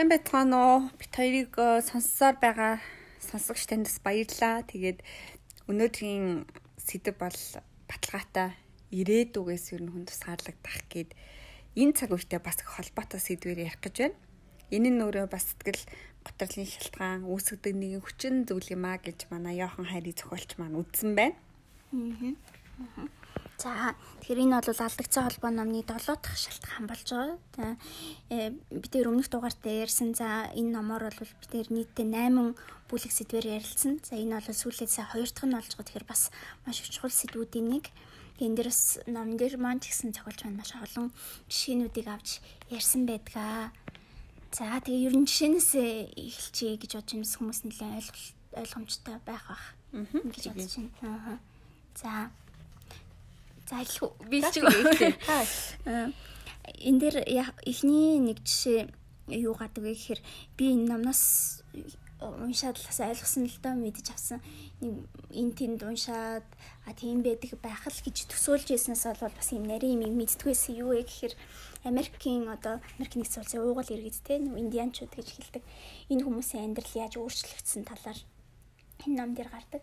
Сайн байцгаана уу? Бит хоёрыг э, сонссоор байгаа сонсогч таньдас баярлалаа. Тэгээд өнөөдрийн сэдв бол баталгаатай ирээдүгээс ер нь хүн тусгаарлагдах гээд энэ цаг үедээ бас холбоотой сэдвээр ярих гэж байна. Энэ нь өөрөө бас сэтгэл готрлын шалтгаан үүсгдэг нэгэн хүчин зүйл юм а гэж манай Йохан хайрын зохиолч маань үзсэн байна. Аа. За тэгэхээр энэ бол алдагцсан холбоо номны 7 дахь шалтгаан болж байгаа. Э, бид тэр өмнөх дугаарт ярьсан за энэ номоор бол бид тэр нийтдээ 8 бүлэг сэдвээр ярилцсан. За энэ бол сүүлээсээ 2 дахь нь болж байгаа. Тэгэхээр бас маш их чухал сэдвүүдийн нэг. Энэ дээрс ном дээр маань ч гэсэн зохиолч маань маш олон жишээнүүдийг авч ярьсан байдгаа. За тэгээ ер нь жишээнээс эхэлчихье гэж бодож байна хүмүүс нэлээд ойлгомжтой байх бах. гэж бодож байна. За зайлгүй би ч э, энэ дээр эхний нэг жишээ юу гадаг вэ гэхээр би энэ номноос уншаад л ойлгосон л доо мэдэж авсан. Нэг энэ тэнд уншаад а тийм байдаг байх л гэж төсөөлж яснаас бол бас юм нарийн юм мэддгүйсэн юу вэ гэхээр Америкийн одоо Америк нэгдсэн улсын уугуул иргэд те индианчууд гэж хэлдэг. Энэ хүмүүсийн амьдрал яаж өөрчлөгдсөн талаар энэ ном дээр гардаг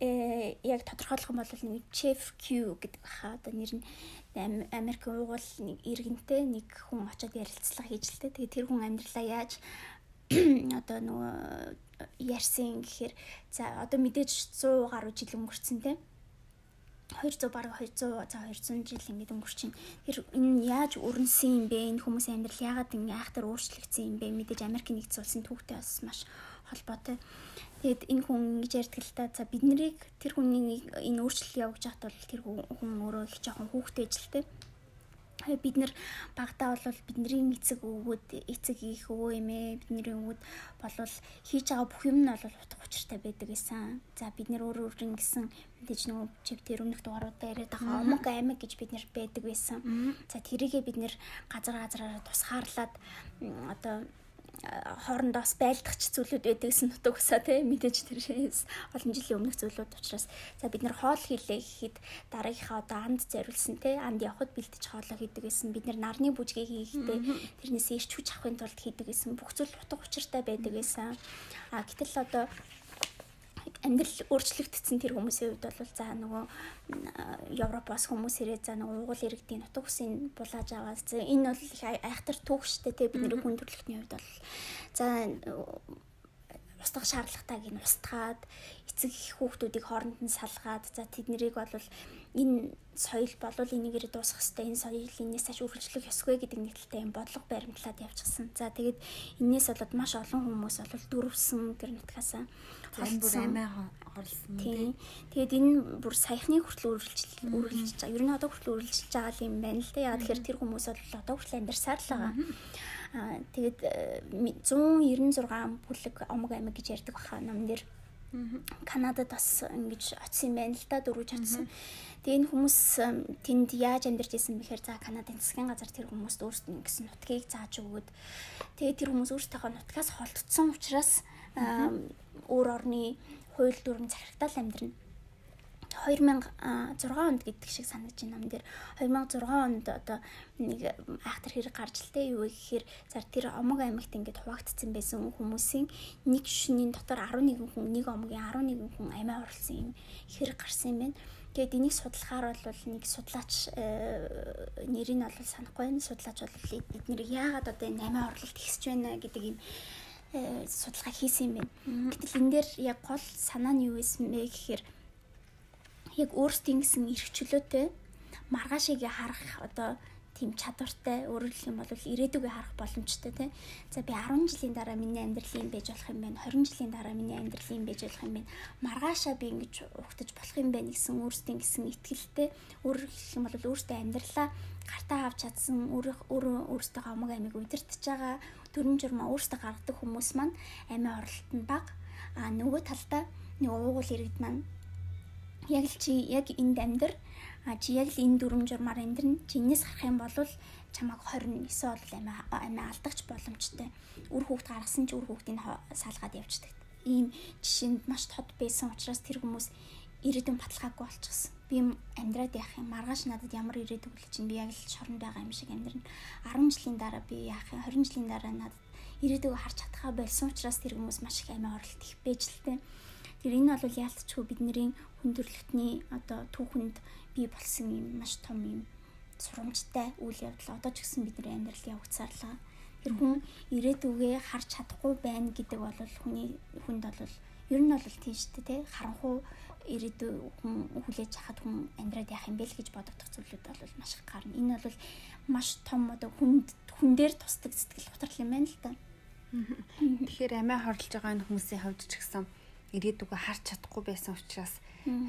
э яг тодорхойлох юм бол нэг Chef Q гэдэг баха одоо нэр нь Америк уугуул нэг иргэнтэй нэг хүн очиод ярилцлага хийж л тэ. Тэгээ тэр хүн амьдралаа яаж одоо нөгөө ярьсан гэхээр за одоо мэдээж 100 гаруй жил өнгөрцөн тэ. 200 бараг 200 за 200 жил ингээд өнгөрчин. Тэр энэ яаж өрнсөн юм бэ? Энэ хүмүүсийн амьдрал яагаад ингэ айхтар өөрчлөгдсөн юм бэ? Мэдээж Америк нэгдсэн улсын түүхтэй бас маш холбоотой. Тэгэд энэ хүн ингэж ярьдаг л та за бид нарыг тэр хүний энэ өөрчлөлт явуулж байхад бол тэр хүн өөрөө их жоохон хүүхдтэй ажилтай. Бид нар багтаа бол бидний эцэг өвгүүд эцэг их өвөө эмээ бидний өвгүүд болвол хийж байгаа бүх юм нь бол утга учиртай байдаг гэсэн. За бид нар өөр өөр ингэсэн мэдээж нөгөө чив тэр өмнөх дугааруудаа яриад байгаа омог аймаг гэж бид нэр байдаг байсан. За тэрийгээ бид нэр газар газараараа тусгаарлаад одоо хоорондоос байлдахч зүйлүүд байдагсэн нутаг усаа тийм мэдээж тэрээс олон жилийн өмнөх зүйлүүд учраас. За бид нар хоол хийлээ гэхэд дараагийнхаа одоо анд зориулсан тийм анд явхад бэлдэж хоолоо хийдэг гэсэн. Бид нар нарны бүжгээ хийхдээ тэрнээс ирч хүч авахын тулд хийдэг гэсэн. Бүх зүйл утга учиртай байдаг гэсэн. А гэтэл одоо амьдрал өөрчлөгдсөн тэр хүмүүсийн хувьд бол за нөгөө Европоос хүмүүс ирээд за нөгөө угуул иргэдийн нутаг усын булааж аваад за энэ бол их айхтар түүх штэ те бидний хүн төрөлхтний хувьд бол за устгах шаардлагатайг нь устгаад эцэг их хүүхдүүдийг хооронд нь салгаад за тэднийг бол энэ соёл болвол энийгээр дуусгах хэрэгтэй энэ соёл энэс хаш үргэлжлэх ёсгүй гэдэг нэг талтай юм бодлого баримтлаад явчихсан. За тэгээд энэс болоод маш олон хүмүүс бол дөрвсөн тэр нутгасаа бүр амиа хорлсон тийм. Тэгээд энэ бүр саяхны хүртэл үргэлжлэж үргэлжлэж байгаа. Ер нь одоо хүртэл үргэлжлэж байгаа юм байна л да. Яа тэгэхээр тэр хүмүүс бол одоо хүртэл амьдарсаар л байгаа. Аа тэгээд 196 э, бүлэг омог аймаг гэж ярьдаг баха номнэр. Канадад бас ингэж очсон юм байна л да дөрвж очсон. Тэгээ энэ хүмүүс тэнд яаж амьдарч исэн бэхээр за Канадын засгийн газар тэр хүмүүст өөрсдөө ингэсэн нутгийг зааж өгөөд тэгээ тэр хүмүүс өөрсдийнхөө нутгаас холдсон учраас өөр орны хууль дүрм захирагтал амьдрна 2006 онд гэдэг шиг санагдаж байна нам дээр 2006 онд одоо нэг айхтар хэрэг гарч л тэ юу гэхээр зар тэр омог аймагт ингээд хуваагдсан байсан хүмүүсийн нэг шөнийн дотор 11 хүн нэг омгийн 11 хүн амиа орлсон юм хэрэг гарсан юм байна. Тэгээд энийг судлахаар бол нэг судлаач э, нэр нь бол санахгүй байна. Судлаач бол эднэр яагаад одоо энэ амиа орлолт ихсэж байна гэдэг юм э, судалгаа хийсэн юм байна. Гэтэл энэ дээр яг гол санаа нь юу байсан бэ гэхээр яг өөрсдийн гэсэн эрх чөлөөтэй маргаашийг харах одоо тийм чадвартай өөрөөр хэлэх юм бол ирээдүгээ харах боломжтой тий. За би 10 жилийн дараа миний амьдрал юм байж болох юм байна. 20 жилийн дараа миний амьдрал юм байж болох юм байна. Маргаашаа би ингэж ухтаж болох юм байна гэсэн өөрсдийн гэсэн итгэлтэй өөрөөр хэлэх юм бол өөртөө амьдралаа гартаа авч чадсан өөрөө өөртөө амаг амиг удирдах байгаа төрөн журмаа өөртөө гаргадаг хүмүүс маань амиа оролт нь бага. А нөгөө талдаа нэг уугуул иргэд маань яг л чи яг энд амьдр а чи яг л энэ дүрм журмаар амьдрна чи энэс харах юм бол чамайг 29 бол амиа амиа алдагч боломжтой. Үр хүүхд гаргасан чи үр хүүхдийг салгаад явждаг ийм жишээнд маш тод байсан учраас тэр хүмүүс ирээдүйн баталгаагүй болчихсон би амьдраад яах юм? Маргааш надад ямар ирээдүг л чинь? Би яг л шоронд байгаа юм шиг амьдрна. 10 жилийн дараа би яах юм? 20 жилийн дараа надад ирээдүгөө харж чадхаа болсон учраас тэр хүмүүс маш их амиа оролт их тээ. Тэр энэ бол яалтчгүй бидний хүндрэлтний одоо түүхэнд бий болсон юм маш том юм сурамжтай үйл явдал одоо ч гэсэн бидний амьдрал явагцаарлаа. Тэр хүн ирээдүгээ харж чадахгүй байна гэдэг бол хүний хүнд бол ер нь бол тийм шүү дээ тий харанхуу ирээдүй хүн хүлээж хахад хүн амьдраад яах юм бэ л гэж бодогдох зүйлүүд бол маш их гарна. Энэ бол маш том одоо хүнд хүн дээр тусдаг сэтгэл готрол юм байна л да. Тэгэхээр амиа хорлож байгаа энэ хүмүүсийн хувьд ч гэсэн ирээдүгөө харж чадахгүй байсан учраас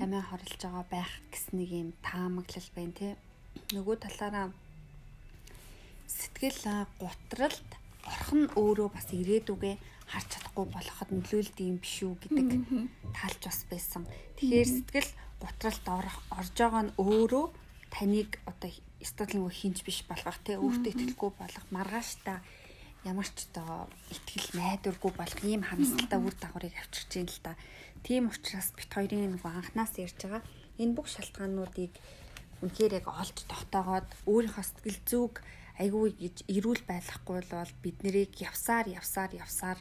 амиа хорлож байгаа байх гэсэн нэг юм таамаглал байна тий. Нөгөө талаараа сэтгэл гутралд орох нь өөрөө бас ирээдүгээ харж чадахгүй болоход нөлөөлд юм биш үү гэдэг талч бас байсан. Тэгэхээр сэтгэл гутралд орох орж байгаа нь өөрөө таныг одоо стадлын хинж биш болгох те. Өөртөө итгэлгүй болох маргааш та ямар ч одоо итгэл найдваргүй болох ийм харамсалтай үр дагаврыг авчирч юм л та. Тийм учраас бит хоёрын нэг анханаас ярьж байгаа энэ бүх шалтгаануудыг үнэхээр яг олж тогтоогоод өөрийнхөө сэтгэл зүг айгүй гэж эрүүл байлгахгүй бол бид нэрийг явсаар явсаар явсаар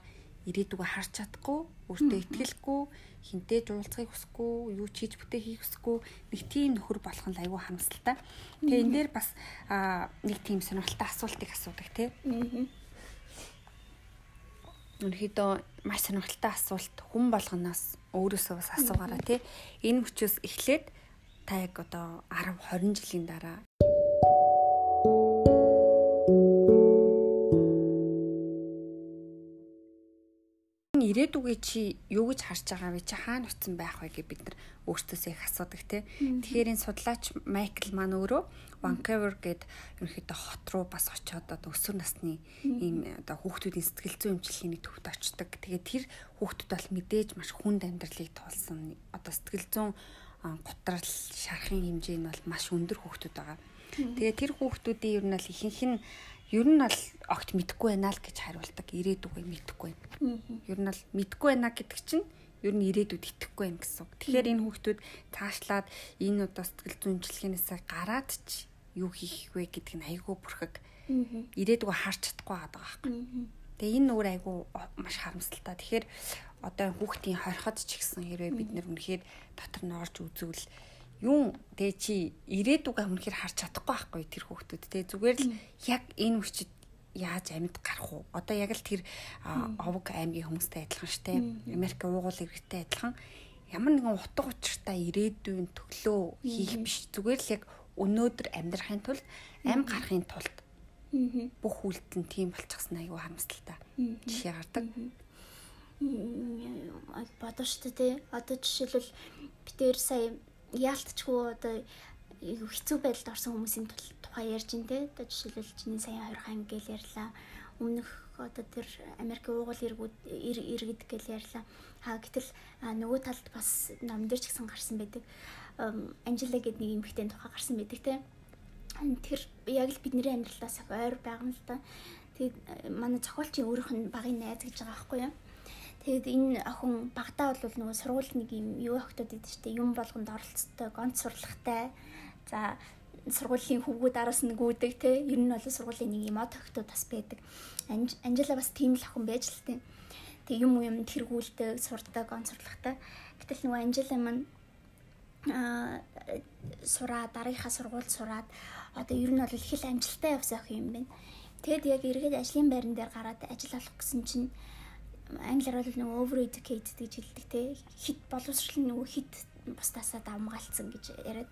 ирээдүгөө харж чадахгүй, өөртөө итгэлгүй, хинтээ жуулцахыг хүсэхгүй, юу ч хийж бүтээ хийх хүсэхгүй нэг тийм нөхөр болох нь айгүй харамсалтай. Тэгээ энэ дээр бас нэг тийм сонирхолтой асуултыг асуудаг тий. Өнөөхдөө маш сонирхолтой асуулт хүн болгоноос өөрөөсөө бас асуугаараа тий. Энэ мөчөөс эхлээд та яг одоо 10 20 жилийн дараа ирээдүгээ чи юу гэж харж байгаа вэ? Чи хаана утсан байх вэ гэж бид нар өөртөөсөө их асуудаг те. Тэгэхээр энэ судлаач Майкл маань өөрөө Vancouver гээд ерөнхийдөө хот руу бас очиод одоо өсвөр насны ийм одоо хүүхдүүдийн сэтгэл зүйн эмчилгээний төвд очдог. Тэгээд тэр хүүхдүүд бол мэдээж маш хүнд амьдралыг туулсан. Одоо сэтгэл зүйн готрал шарахын хэмжээ нь бол маш өндөр хүүхдүүд байгаа. Тэгээд тэр хүүхдүүдийн ер нь л ихэнх нь ер нь бол огт мэдхгүй байна л гэж хариулдаг. Ирээдүгөө мэдхгүй байна. Ер нь бол мэдхгүй байна гэдэг чинь ер нь ирээдүйд итгэхгүй байна гэсэн үг. Тэгэхээр энэ хүүхдүүд цаашлаад энэ удаа сэтгэл зүйнчлэгнээс гараад ч юу хийх вэ гэдэг нь айгүй бүрхэг ирээдүгөө харж чадахгүй байгаа байхгүй. Тэгээ энэ өөр айгүй маш харамсалтай. Тэгэхээр одоо хүүхдийн хорход ч гэсэн хэрвээ бид нэр үнэхээр дотор нь орж үзвэл юу тэгээ чи ирээдүгөө үнэхээр харж чадахгүй байхгүй тэр хүүхдүүд тэгээ зүгээр л яг энэ хүчит яаж амьд гарах уу? Одоо яг л тэр овг аймгийн хүмүүстэй адилхан штэ. Америк уугуул иргэдтэй адилхан ямар нэгэн утга учиртай ирээдүйн төглөө хийх биш. Зүгээр л яг өнөөдөр амьдрахын тулд ам гарахын тулд бүх үйлдэл нь тийм болчихсон аюу харамсалтай. Жишээ гардаг. Бодож штэ тий. Одоо жишээлбэл би тэр сая яалтчгүй одоо хэцүү байдалд орсон хүмүүсийн тухай ярьж ин тэ одоо жишээлбэл чиний сая хоёр хаан гээл ярьлаа. Өмнөх одоо тэр Америк уугуул иргүүд иргэд гээл ярьлаа. Хаа гэтэл нөгөө талд бас ном дээр ч гэсэн гарсан байдаг. Анжела гэдэг нэг эмэгтэй тухай гарсан байдаг те. Тэр яг л бидний амьдралаас ойр байгаа юм л да. Тэгээд манай зохиолчийн өөрийнх нь багын найз гэж байгаа байхгүй юу Тэгээд энэ охин багтаа бол нөгөө сургууль нэг юм юу охтод идэв штэ юм болгонд оролцдог, гонц сурлагтай. За сургуулийн хөвгүүд араас нь гүйдэг те. Ер нь бол сургуулийн нэг юм од охтод бас байдаг. Анжела бас тийм л охин байж л тийм. Тэг юм юм тэргүүлдэг, сурдаг, гонц сурлагтай. Гэтэл нөгөө Анжела маань аа сураад дараагийнхаа сургуульд сураад одоо ер нь бол их л амжилттай явсан охин юм байна. Тэгэд яг эргээд ажлын байран дээр гараад ажил олох гэсэн чинь англиар бол нөгөө over educated гэж хэлдэг те. Хит боловсрол нөгөө хит бусдаасаа давмгаалцсан гэж яриад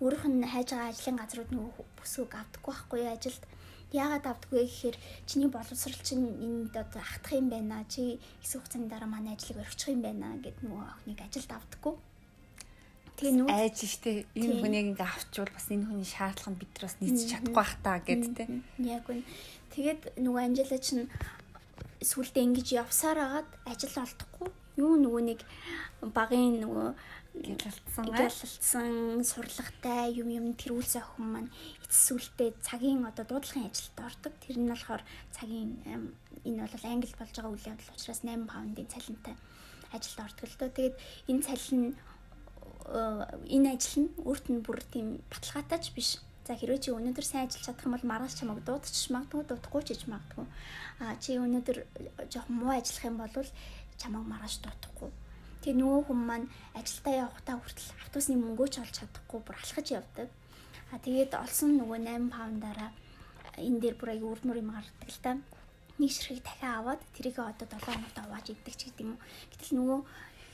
өөрөх нь хайж байгаа ажлын газрууд нөгөө бүсгүйг авдаггүй байхгүй ажилд? Яагаад авдаггүй гэхээр чиний боловсрол чинь энд одоо ахтах юм байна чи хэсэг хугацааны дараа манай ажлыг орхичих юм байна гэд нөгөө охиныг ажилд авдаггүй. Тэгээ нүү айж штэ энэ хүнийг ингээ авчвал бас энэ хүний шаардлага нь бид нар бас нийцэж чадахгүй бах та гэд те. яг үн тэгээд нөгөө Анжела чинь сүулдэ ингэж явсаар агаад ажил олдохгүй юу нөгөө нэг багын нөгөө гялалтсан гялалтсан сурлагтай юм юм тэрүүлсэн охин маань эцсүүлдээ цагийн одоо дуудлагын ажилд ордог. Тэр нь болохоор цагийн энэ бол англи болж байгаа үйл явдал учраас 8 паундын цалинтай ажилд ордог л доо. Тэгээд энэ цалин энэ ажил нь өөрт нь бүр тийм баталгаатай ч биш За хэрвээ чи өнөөдөр сайн ажиллаж чадах юм бол маргааш чамайг дуудчих магадгүй дуудахгүй ч гэж магадгүй. А чи өнөөдөр жоохон муу ажиллах юм бол чамайг маргааш дуудахгүй. Тэгээ нөгөө хүн маань ажилдаа явахдаа хүртэл автобусны мөнгөө ч олж чадахгүй бүр алхаж явдаг. А тэгээд олсон нөгөө 8 паундаараа энэ дээр бүр аяг үрмөр юм гардаг л та. Нэг ширхэг дахиад аваад тэрийг одоо 7 хоногт аваад идэх ч гэдэг юм. Гэтэл нөгөө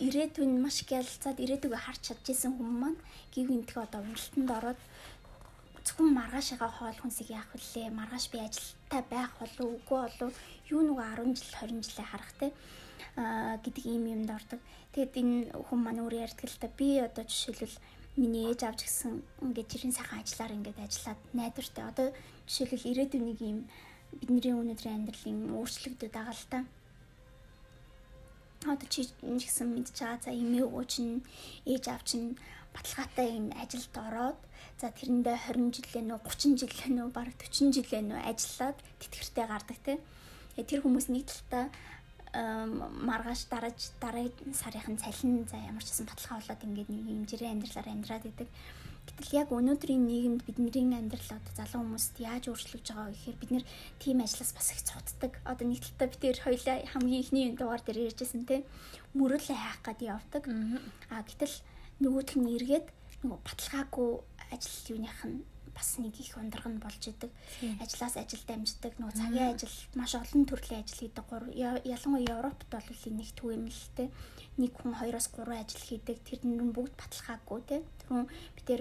ирээдүйн маш гялцаад ирээдүгөө харж чадчихсан хүмүүс маань гів энтэх одоо уналтанд ороод зөвхөн маргаашгаа хоол хүнсийг яах вүлээ? Маргааш би ажилтаа байх болов үгүй болов юу нөгөө 10 жил 20 жилээ харах те. А гэдэг ийм юмд ордог. Тэгэд энэ хүн маань өөр ярьдаг л та би одоо жишээлбэл миний ээж авч гисэн ингээд жирийн сайхан ажиллаар ингээд ажиллаад найдвартай. Одоо жишээлбэл ирээдүйн нэг юм бидний өнөөдрийн амьдралын өөрчлөгдөд байгаа л та. Одоо чи нэгсэн байгаа за эмээ өвөө чинь ээж аав чинь баталгаатай энэ ажилд ороод за тэрэндээ 20 жилээ нөө 30 жилээ нөө бараг 40 жилээ нөө ажиллаад тэтгэртэй гардаг те тэр хүмүүс нэг талдаа маргааш дарааж дараагийн сарын цалин за ямар ч гэсэн баталгаа болоод ингээд нэг юм жирийн амьдралаар амьдраад идэг Гэтэл яг өнөөдрийн нийгэмд бидний амьдрал одоо залуу хүмүүст яаж өөрчлөгдөж байгаа гэхээр бид нэр тийм ажлаас бас их цугтдаг. Одоо нэг талдаа бид нэр хоёлаа хамгийн ихний дугаар дээр ярьжсэн те мөрөөлөө хайх гад явдаг. А гэтэл нөгөөх нь эргээд нөгөө баталгаагүй ажил юуных нь бас нэг их ундраг нь болж идэг. Ажлаас ажилд амждаг, нөгөө цагийн ажил маш олон төрлийн ажил хийдэг. Ялангуяа Европт бол их түгээмэлтэй нэг хүн 2-оос 3 ажил хийдэг. Тэр нь бүгд баталгаагүй тий. Тэрүүн би тэр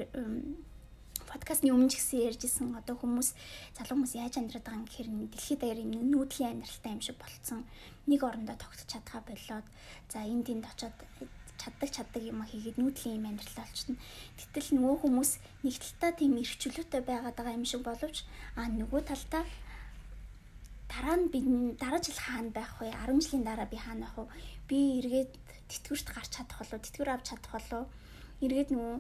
подкастны өмнө ч гэсэн ярьжсэн одоо хүмүүс залуу хүмүүс яаж амьдраад байгаа юм гэхээр дэлхийд даяар юм нүүдлийн амьдралтай юм шиг болцсон. Нэг орондоо тогтож чадхаа болоод за энд тэнд очоод чаддаг чаддаг юм хийгээд нүүдлийн юм амьдрал болчихно. Гэтэл нөгөө хүмүүс нэг талтаа тийм эрхчлөөтэй байгаад байгаа юм шиг боловч а нөгөө талтаа дараа нь би дараа жил хаана байх вэ? 10 жилийн дараа би хаана байх вэ? Би эргээд тэтгэврт гарч чадах болов тэтгэвэр авч чадах болов эргээд нөгөө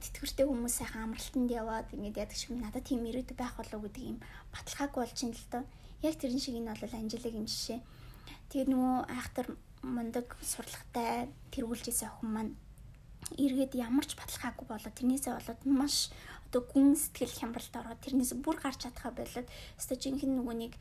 тэтгэвртэй хүмүүс сайхан амралтанд яваад ингээд яадаг шиг надад тийм ирээдүй байх болов гэдэг юм баталгааг болж ин л доо яг тэрэн шиг энэ бол анжилагийн жишээ тэгээд нөгөө айхтар мундаг сурлагатай тэргүүлж исэн охин маань эргээд ямар ч баталгаагүй болоод тэрнээсээ болоод маш одоо гүн сэтгэл хямралд ороод тэрнээс бүр гарч чадхаа болоод өстой жинхэнэ нөгөө нэг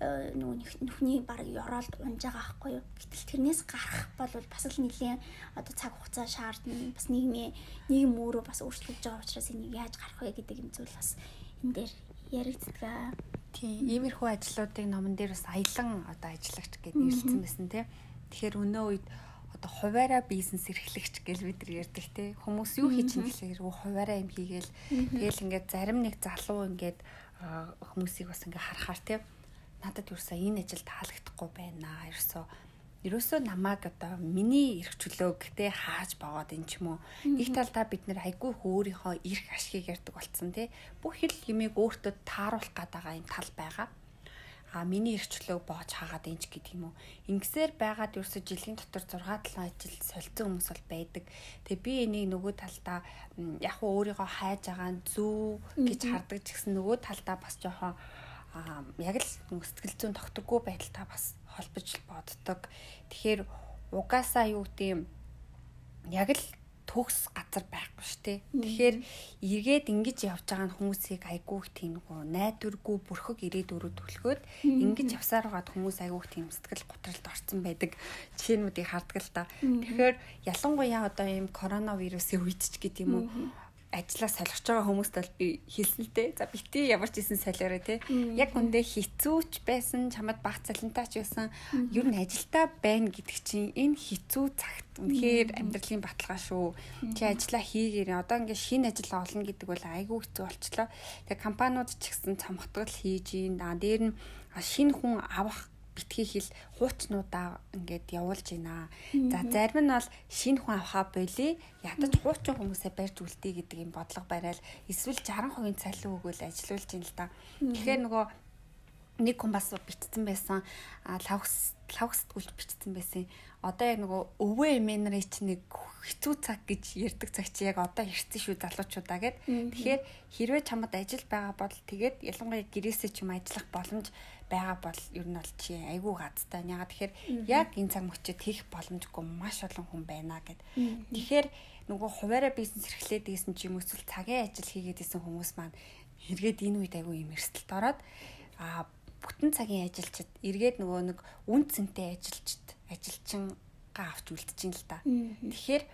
Э, нөгөө нүхний баг ёроолд унж байгаа байхгүй юу. Гэтэл тэрнээс гарах бол бас л нэлийн одоо цаг хугацаа шаардна. Бас нийгмийн нийгэм өөрөө бас өөрчлөгдөж байгаа учраас энийг яаж гарах вэ гэдэг юм зүйл бас энэ дээр яригддаг. Тийм, иймэрхүү ажлуудыг номон дээр бас аялан одоо ажиллагч гэж нэрлсэн байсан тийм. Тэгэхээр өнөө үед одоо хуваараа бизнес эрхлэгч гэж бид нар ярьдаг те. Хүмүүс юу хийж чинь гэхээр хуваараа юм хийгээл. Тэгэл ингээд зарим нэг залуу ингээд хүмүүсийг бас ингээд харахаар те. Надад юусаа энэ ажил таалагдахгүй байна. Ерөөсөө. Ерөөсөө намайг одоо миний эрх чөлөө гэдэг хааж богоод эн ч юм уу. Нэг талдаа бид нэр айгүй өөрийнхөө эрх ашгийг ярьдаг болцсон тий бүх хэл юмыг өөртөө тааруулах гээд байгаа юм тал байгаа а миний эрх чөлөөг боож хаагаад энч гэдэг юм уу? Ингэсээр байгаад ерөөсө жилийн дотор 6 7 ажил солилцсон хүмүүс бол байдаг. Тэгээ би энийг нөгөө талдаа яг хөө өөрийгөө хайж байгаа зүв гэж хардаг ч гэсэн нөгөө талдаа бас жоохон яг л сэтгэл зүйн тогтгогүй байдалтай бас холбож боддог. Тэгэхээр угаасаа юу гэдэм яг л төгс газар байхгүй шүү дээ. Тэгэхээр эргээд ингэж явж байгаа нь хүмүүсийг айгүйх тийм нөгөө найдваргүй бүрхэг ирээдүрөө түлхөөд ингэж явсаар байгаад хүмүүс айгүйх тийм сэтгэл готролд орсон байдаг. Жишээнүүдийг харддаг л та. Тэгэхээр ялангуяа одоо ийм коронавирусын үед ч гэдэг юм уу ажлаа солих байгаа хүмүүст бол би хэлсэн л дээ. За бити ямар ч хийсэн солиорой те. Яг үндэ хизүүч байсан, чамд баг цалинтаач байсан. Ер нь ажилдаа байна гэдэг чинь энэ хизүү цагт үнэхээр амьдралын баталгаа шүү. Чи ажиллаа хийгээрээ одоо ингээд шинэ ажил олно гэдэг бол айгүй хэцүү болчлоо. Тэгээ компаниуд ч гэсэн цамхтгал хийж ийн. Аа дээр нь шинэ хүн авах битгий хэл хуучнуудаа ингээд явуулж байна. За зарим нь бол шинэ хүн авахаа болий ядаж хуучин хүмүүсээ барьж үлдээ гэдэг юм бодлого барайл эсвэл 60% цалин өгөөл ажилуулж ин л да. Тэгэхээр нөгөө нэг хүн бас битцсэн байсан лавхс лавхсдгүүлж бичсэн байсан. Одоо яг нөгөө өвөө эмээнэрийн чинь нэг хэцүү цаг гэж ярьдаг цаг чи яг одоо ирсэн шүү залуучуудаа гэд. Тэгэхээр хэрвээ чамд ажил байгаа бол тэгээд ялангуяа гэрээсээ ч юм ажиллах боломж байгаа бол ер нь бол чи айгүй газтай. Ягаад тэгэхээр яг энэ цаг мөчид хийх боломжгүй маш олон хүн байна гэд. Тэгэхээр нөгөө хуваараа бизнес эрхлээд ийсэн ч юм эсвэл цагийн ажил хийгээд исэн хүмүүс маань эргээд энэ үед айгүй юм эрсдэлд ороод а бүтэн цагийн ажилчид эргээд нөгөө нэг үн цэнтэй ажилчид ажилчингаа авч үлдчихээн л да. Тэгэхээр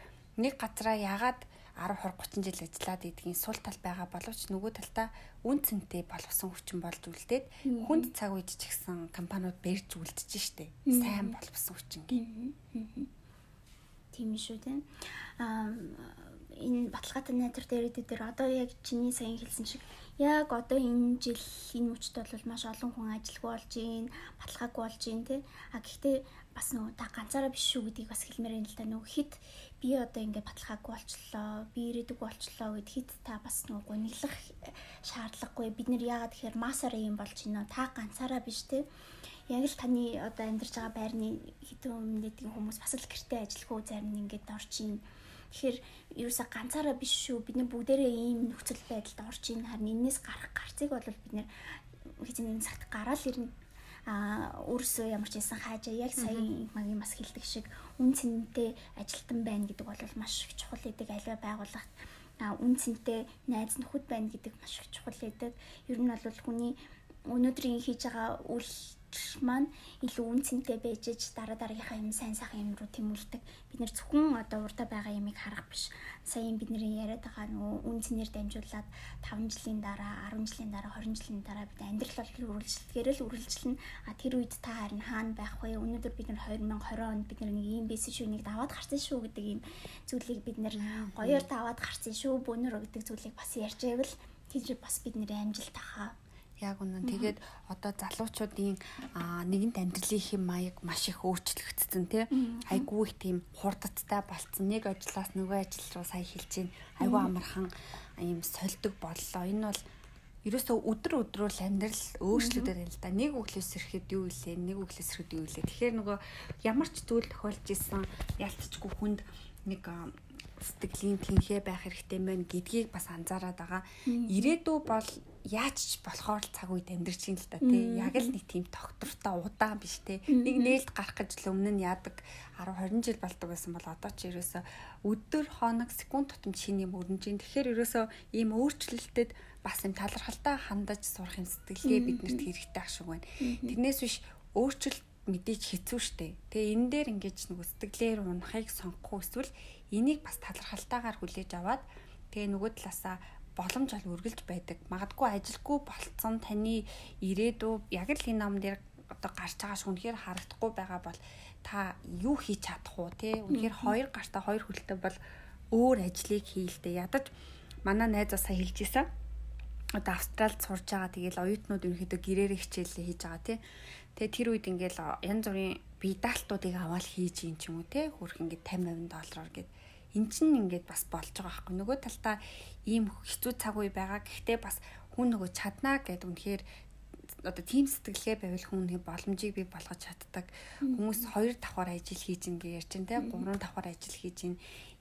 нэг газараа ягаад 10 20 30 жил ажиллаад идгийн сул тал байгаа боловч нөгөө талдаа үн цэнтэй боловсон хүчин болж үлдээд хүнд цаг үед ч гэсэн компаниуд барьж үлдэж штэ. Сайн боловсон хүчин гээ. Тийм шүү тийм. Аа энэ баталгаатай дээр дээр одоо яг чиний сайн хэлсэн шиг яг одоо энэ жил энэ мөчд бол маш олон хүн ажилгүй болж гин баталгаагүй болж гин тий а гэхдээ бас нөгөө та ганцаараа биш шүү гэдгийг бас хэлмээр юм л да. Нөгөө хит би одоо ингээд баталгаагүй болчлоо би ирээдүг болчлоо гэд хит та бас нөгөө гуниглах шаардлагагүй. Бид нэр яагаад тэгэхээр масаараа юм болж гинэ та ганцаараа биш тий яг л таны одоо амьдарч байгаа байрны хитэн өмнөдийн хүмүүс бас л гэртээ ажилгүй зарим нь ингээд орчин Тэгэхээр ерөөсө ганцаараа биш шүү. Бид нар бүгдээрээ ийм нөхцөл байдалд орж ийн харин энэс гарах гарцыг бол бид нэр хэзээ нэгэн цагт гараал ирнэ а өөрсөө ямар ч байсан хаажаа яг сая магийн бас хэлдэг шиг үн цэнтэй ажилтан байна гэдэг бол маш их чухал гэдэг аливаа байгууллагт үн цэнтэй найз нөхөд байна гэдэг маш их чухал гэдэг. Ер нь бол хүний өнөөдрийн хийж байгаа үйл маань илүү үнцэнтэй байж ич дараа дараагийнхаа юм сайн сайхан юм руу тэмүүлдэг. Бид нэр зөвхөн одоо урдаа байгаа ямыг харах биш. Саяын бидний яриад байгаа нөгөө үнцнэр дамжуулаад 5 жилийн дараа, 10 жилийн дараа, 20 жилийн дараа бид амьдрал бол үргэлжлэлгээр л үргэлжлэнэ. А тэр үед та харин хаана байх вэ? Өнөөдөр бид нар 2020 онд бид нэг ийм байсан шүү, нэг даваад гарсан шүү гэдэг ийм зүйлийг бид нэр гоёор даваад гарсан шүү, бөөнөр гэдэг зүйлийг бас ярьж байвал тэр бас бидний амжилт тахаа Яг үнэн. Тэгээд одоо залуучуудын нэгэнт амьдралын хэм маяг маш их өөрчлөгдсөн тий. Айгүй их тийм хурдтай болцсон. Нэг ажлаас нөгөө ажил руу сая хэлж гин. Айгүй амархан юм сольдог боллоо. Энэ бол ерөөсөө өдөр өдрөөр амьдрал өөрчлөгдөж байна л да. Нэг өглөөс ирэхэд юу илээ, нэг өглөөс ирэхэд юу илээ. Тэгэхээр нөгөө ямар ч зүйл тохиолж исэн ялцчгүй хүнд нэг сэтгэлийн тэнхээ байх хэрэгтэй мэн гэдгийг бас анзаараад байгаа. Ирээдүй бол яаж ч болохоор л цаг үед амьдарч ин л та тий. Яг л нэг тийм тогтвортой удаан биш тий. Нэг нээлт гарах гэж л өмнө нь яадаг 10 20 жил болдог байсан бол одоо ч ерөөсө өдөр хоног секунд тутамд шинэ юм өрнөж ин. Тэгэхээр ерөөсө ийм өөрчлөлтөд бас юм талархалтай хандаж сурах юм сэтгэлгээ биднэрт хэрэгтэй ах шиг байна. Тэрнээс биш өөрчлөлт мэдээж хэцүү шттэ. Тэгээ энэ дээр ингэж нөгөө сэтгэлээр унахыг сонгохгүй эсвэл энийг бас талархалтайгаар хүлээж аваад тэгээ нөгөө талаасаа боломж бол үргэлж байдаг. Магадгүй ажилгүй болцсон таны ирээдүй яг л энэ ном дээр одоо гарч байгаа ш үнэхээр харагдахгүй байгаа бол та юу хийж чадах уу те? Үнэхээр хоёр гартаа хоёр хөлтэй бол өөр ажлыг хийлдэ ядаж манай найз бас хэлж исэн одоо австралид сурж байгаа тэгэл оюутнууд ерөнхийдөө гэрээр хичээлээ хийж байгаа тий Тэгээ тэр үед ингээл янз бүрийн бие даалтуудыг аваад хийж юм ч юм уу те? Хөрх ингээд 50 доллараар гээд эн чинь ингээд бас болж байгаа байхгүй нөгөө талдаа ийм хэцүү цаг үе байгаа. Гэхдээ бас хүн нөгөө чаднаа гэдэг үнэхээр одоо тийм сэтгэлгээ байвал хүн боломжийг бий болгож чаддаг. Хүмүүс хоёр давхар ажил хийж ин гэж ярьж байна те. Гурван давхар ажил хийж ин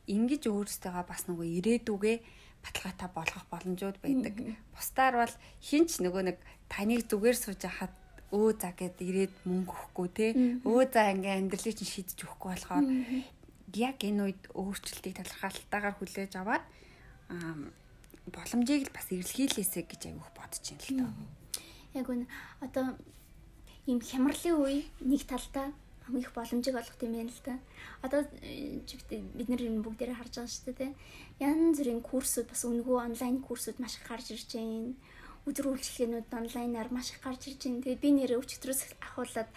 ингэж өөрсдөө бас нөгөө ирээдүгээ баталгаатай болгох боломжууд байдаг. Бусдаар бол хинч нөгөө нэг таныг зүгээр сууж хахад өө за гэд ирээд мөнгө өгөхгүй те. Өө за ингээ амьдралыг чинь шийдэж өгөхгүй болохоор яг энэ үед өөрчлөлтийг талархалтайгаар хүлээж аваад боломжийг л бас эрэлхийлээсэ гэж аявуух бодож байна л тоо. Яг үн одоо ийм хямралын үе нэг талдаа хамгийн их боломжийг олгох юм байна л да. Одоо бид нар энэ бүгдээрээ харж байгаа шүү дээ. Янз бүрийн курсууд бас өнгөө онлайн курсууд маш их гарч ирж байна өдөр үйлчлэгээнүүд онлайнаар маш их гарч ирж байна. Тэгээд би нэрээ өчигдрөөс ахуулаад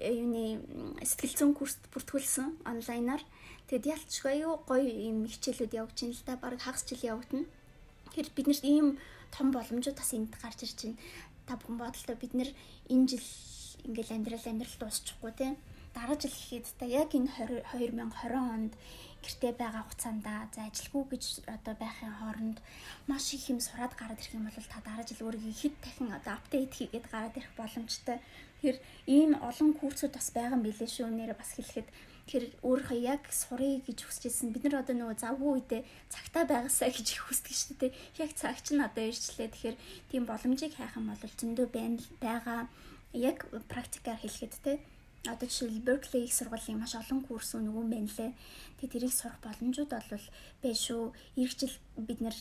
э, юуны сэтгэл зүйн курст бүртгүүлсэн онлайнаар. Тэгэд ялцгүй аюу гоё юм хичээлүүд явж байна л да. Бараг хагас жил явагдана. Тэгэхээр бид нарт ийм том боломжууд бас энд гарч ирж байна. Та бүхэн бодолтой бид нар энэ жил ингээл амьдрал амьдрал дуусчихгүй тийм дараа жил гэхэд та яг энэ 2020 онд гэртээ байгаа хугацаанд за ажилгүй гэж одоо байхын хооронд маш их юм сураад гараад ирэх юм бол та дараа жил өөрийгөө хэд дахин одоо апдейт хийгээд гараад ирэх боломжтой. Тэгэхээр ийм олон курсууд бас байгаа юм билээ шүү. Нэрээ бас хэлэхэд Тэгэхээр өөрийнхөө яг сурыг гэж хүсэжсэн. Бид нар одоо нөгөө завгүй үедээ цагтаа байгаасаа гэж хүсдэг шүү дээ. Яг цаг чинь одоо ирчлээ. Тэгэхээр тийм боломжийг хайх юм бол зөндөө байна байгаа. Яг практикаар хэлэхэд те одоо жишээл Berkeley их сургуулийн маш олон курс нөгөө байна лээ. Тэгээ тэрийг сурах боломжууд бол байна шүү. Ирэх жил бид нэр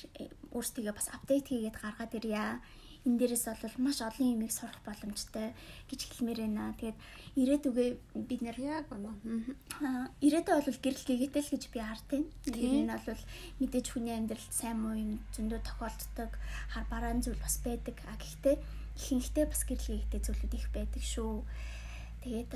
өөрсдийгөө бас апдейт хийгээд гаргаад ирье энэ дээрээс бол маш олон юмыг сурах боломжтой гэж хэлмээр байна. Тэгээд ирээдүгээ бид нэр яг аа ирээдүй бол гэрэл гээгээл гэж би хардیں۔ Тэр нь бол мэдээж хүний амьдралд сайн муу юм зөндөө тохиолддог хар бараан зүйл бас байдаг. А гэхдээ ихэнхдээ бас гэрэл гээтэй зүйлүүд их байдаг шүү. Тэгээд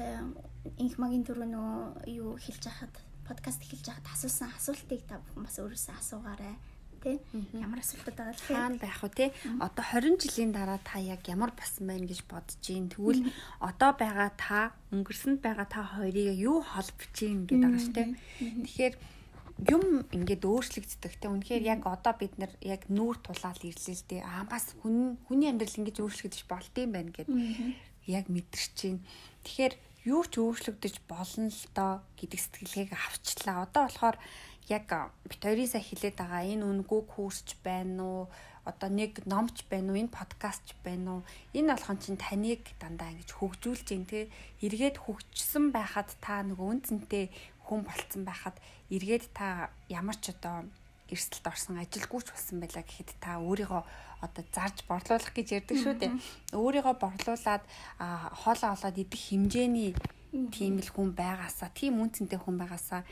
инх магийн түрүү нөө юу хэлж хахад подкаст хэлж хахад асуусан асуултыг та бүхэн бас өөрөөсөө асуугаарай тий. Ямар асуултууд байгаа л хаана байх вэ тий. Одоо 20 жилийн дараа та яг ямар болсон байна гэж бодож гин тэгвэл одоо байгаа та өнгөрсөнд байгаа та хоёрыг юу холбож гин гэдэг байгаа шүү тий. Тэгэхээр юм ингээд өөрчлөгддөг те үнэхээр яг одоо бид нар яг нүүр тулаал ирлээ л дээ аа бас хүн хүний амьдрал ингэж өөрчлөгдөж болд юм байна гэд яг мэдэрч чинь тэгэхээр юу ч өөрчлөгдөж болно л доо гэдэг сэтгэлгээг авчлаа. Одоо болохоор яг бит хоёрын сая хилээд байгаа энэ үнгүү курсч байна уу? Одоо нэг номч байна уу? Энэ подкастч байна уу? Энэ болгон чинь таныг дандаа ингэж хөгжүүлж гин те. Эргээд хөгжсөн байхад та нөгөө үнцэнтэй хүн болцсон байхад эргээд та ямар ч одоо эрсдэлд орсон ажилгүйч болсон байлаа гэхэд та өөрийгөө одоо зарж борлуулах гэж ярьдаг шүү дээ. Өөрийгөө борлуулад хоолоо олоод идэх хэмжээний тийм л хүн байгаасаа, тийм үнцэнтэй хүн байгаасаа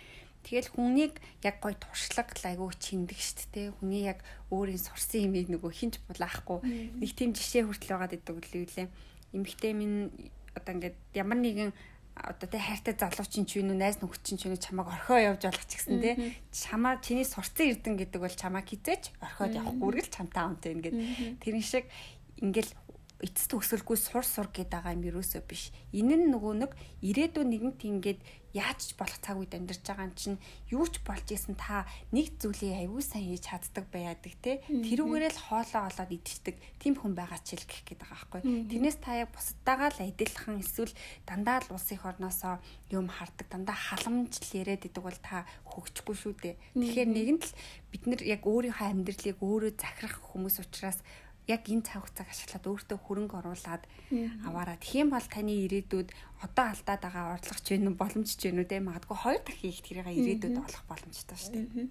Тэгэл хүнийг яг гой туршлага айгүй чиндэг штт те. Хүний яг өөрийн сурсан юмыг нөгөө хинч булаахгүй. Нэг тийм жишээ хүртэл байгаад идэг үл үлээ. Эмэгтэй минь одоо ингээд ямар нэгэн одоо тэ хайртай залуучин ч юу найз нөхөд чинь ч чамайг орхио явж болох ч гэсэн те чамаа чиний сурцсан эрдэн гэдэг бол чамайг хизээч орхиод явахгүй үргэл чамтай онтой ингээд тэрэн шиг ингээл эцэст өсөлгүй сур сур гэдэг байгаа юм юусоо биш. Энэ нь нөгөө нэг ирээдүйн нэгэнт ингээд яаж ч болох цаг үед амьдарч байгаа юм чинь юу ч болж исэн та нэг зүйлийг аягүй сайн хийж чаддаг байяадаг те. Тэрүүгээрээ л хоолоо олоод идчихдэг тийм хүн байгаа ч л гэх гээд байгаа байхгүй. Тэрнээс та яг бусдаагаа л адилхан эсвэл дандаа л улсын орносоо юм хардаг дандаа халамж л яриад идэг бол та хөгжихгүй шүү дээ. Тэгэхээр нэгэнт л бид нар яг өөрийнхөө амьдралыг өөрөө захирах хүмүүс учраас яг энэ цаг хугацааг ашиглаад өөртөө хөрөнгө оруулад аваараа тийм бол таны ирээдүйд одоо алдаад байгаа орлогч вэ нү боломжч вэ нү те? Магадгүй хоёр дахин их тэрийг ирээдүйд олох боломжтой шүү дээ.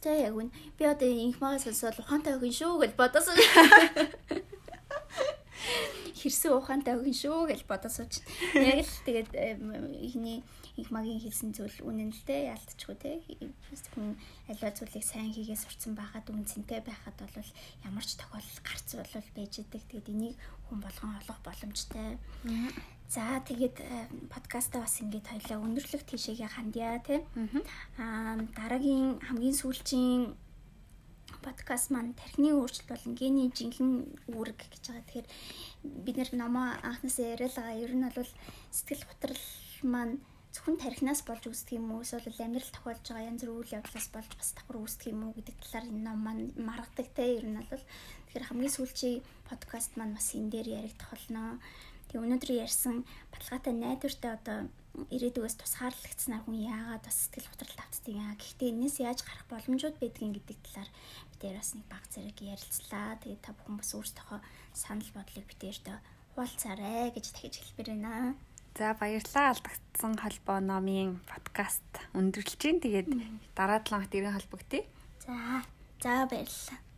Тэгээ яг үн би одоо инх магаас сонсоод ухаантай өгөн шүү гэж бодосон. Хэрсэн ухаантай өгөн шүү гэж бодосон чинь яг л тэгээд ихний их магийн хэлсэн зүйл үнэн л дээ ялтчихгүй те. Хүн альва зүйлийг сайн хийгээ сурцсан байхад үнцэнтэй байхад бол ямар ч тохиолдол гарц бол байж идэг. Тэгээд энийг хүн болгон олох боломжтой. За тэгээд подкастаа бас ингэж хоёлаа өндөрлөх тийшээгээ хандъя те. Аа дараагийн хамгийн сүүлчийн подкаст маань тархины өөрчлөлт болон гений жинхэнэ үүрэг гэж байгаа. Тэгэхээр бид нэр номоо анхнаасаа яриад байгаа. Ер нь бол сэтгэл готрол маань зөвхөн тархинаас болж үүсдэг юм уу эсвэл амьдрал тохиолж байгаа янз бүр үйл явдлаас болж бас давхар үүсдэг юм уу гэдэг талаар энэ ном маань маргадаг те ер нь бол тэгэхээр хамгийн сүүлчийн подкаст маань бас энэ дээр яригдах болно. Тэгээ өнөөдөр ярьсан баталгаатай найдвартай одоо ирээдүгээс тусгаарлагдсанаар хүн яагаад бас сэтгэл готрол автдаг яа. Гэхдээ энэс яаж гарах боломжууд байдгийг гэдэг талаар битээр бас нэг баг зэрэг ярилцлаа. Тэгээ та бүхэн бас өөрсдийнхөө санал бодлыг битээрдээ хуваалцаарай гэж дахиж хэлбэр байна. За баярлалаа алдагдсан холбоо номын подкаст өндөрлж чинь тэгээд дараа 7 хоногт ирэн холбогдъё. За за баярлалаа.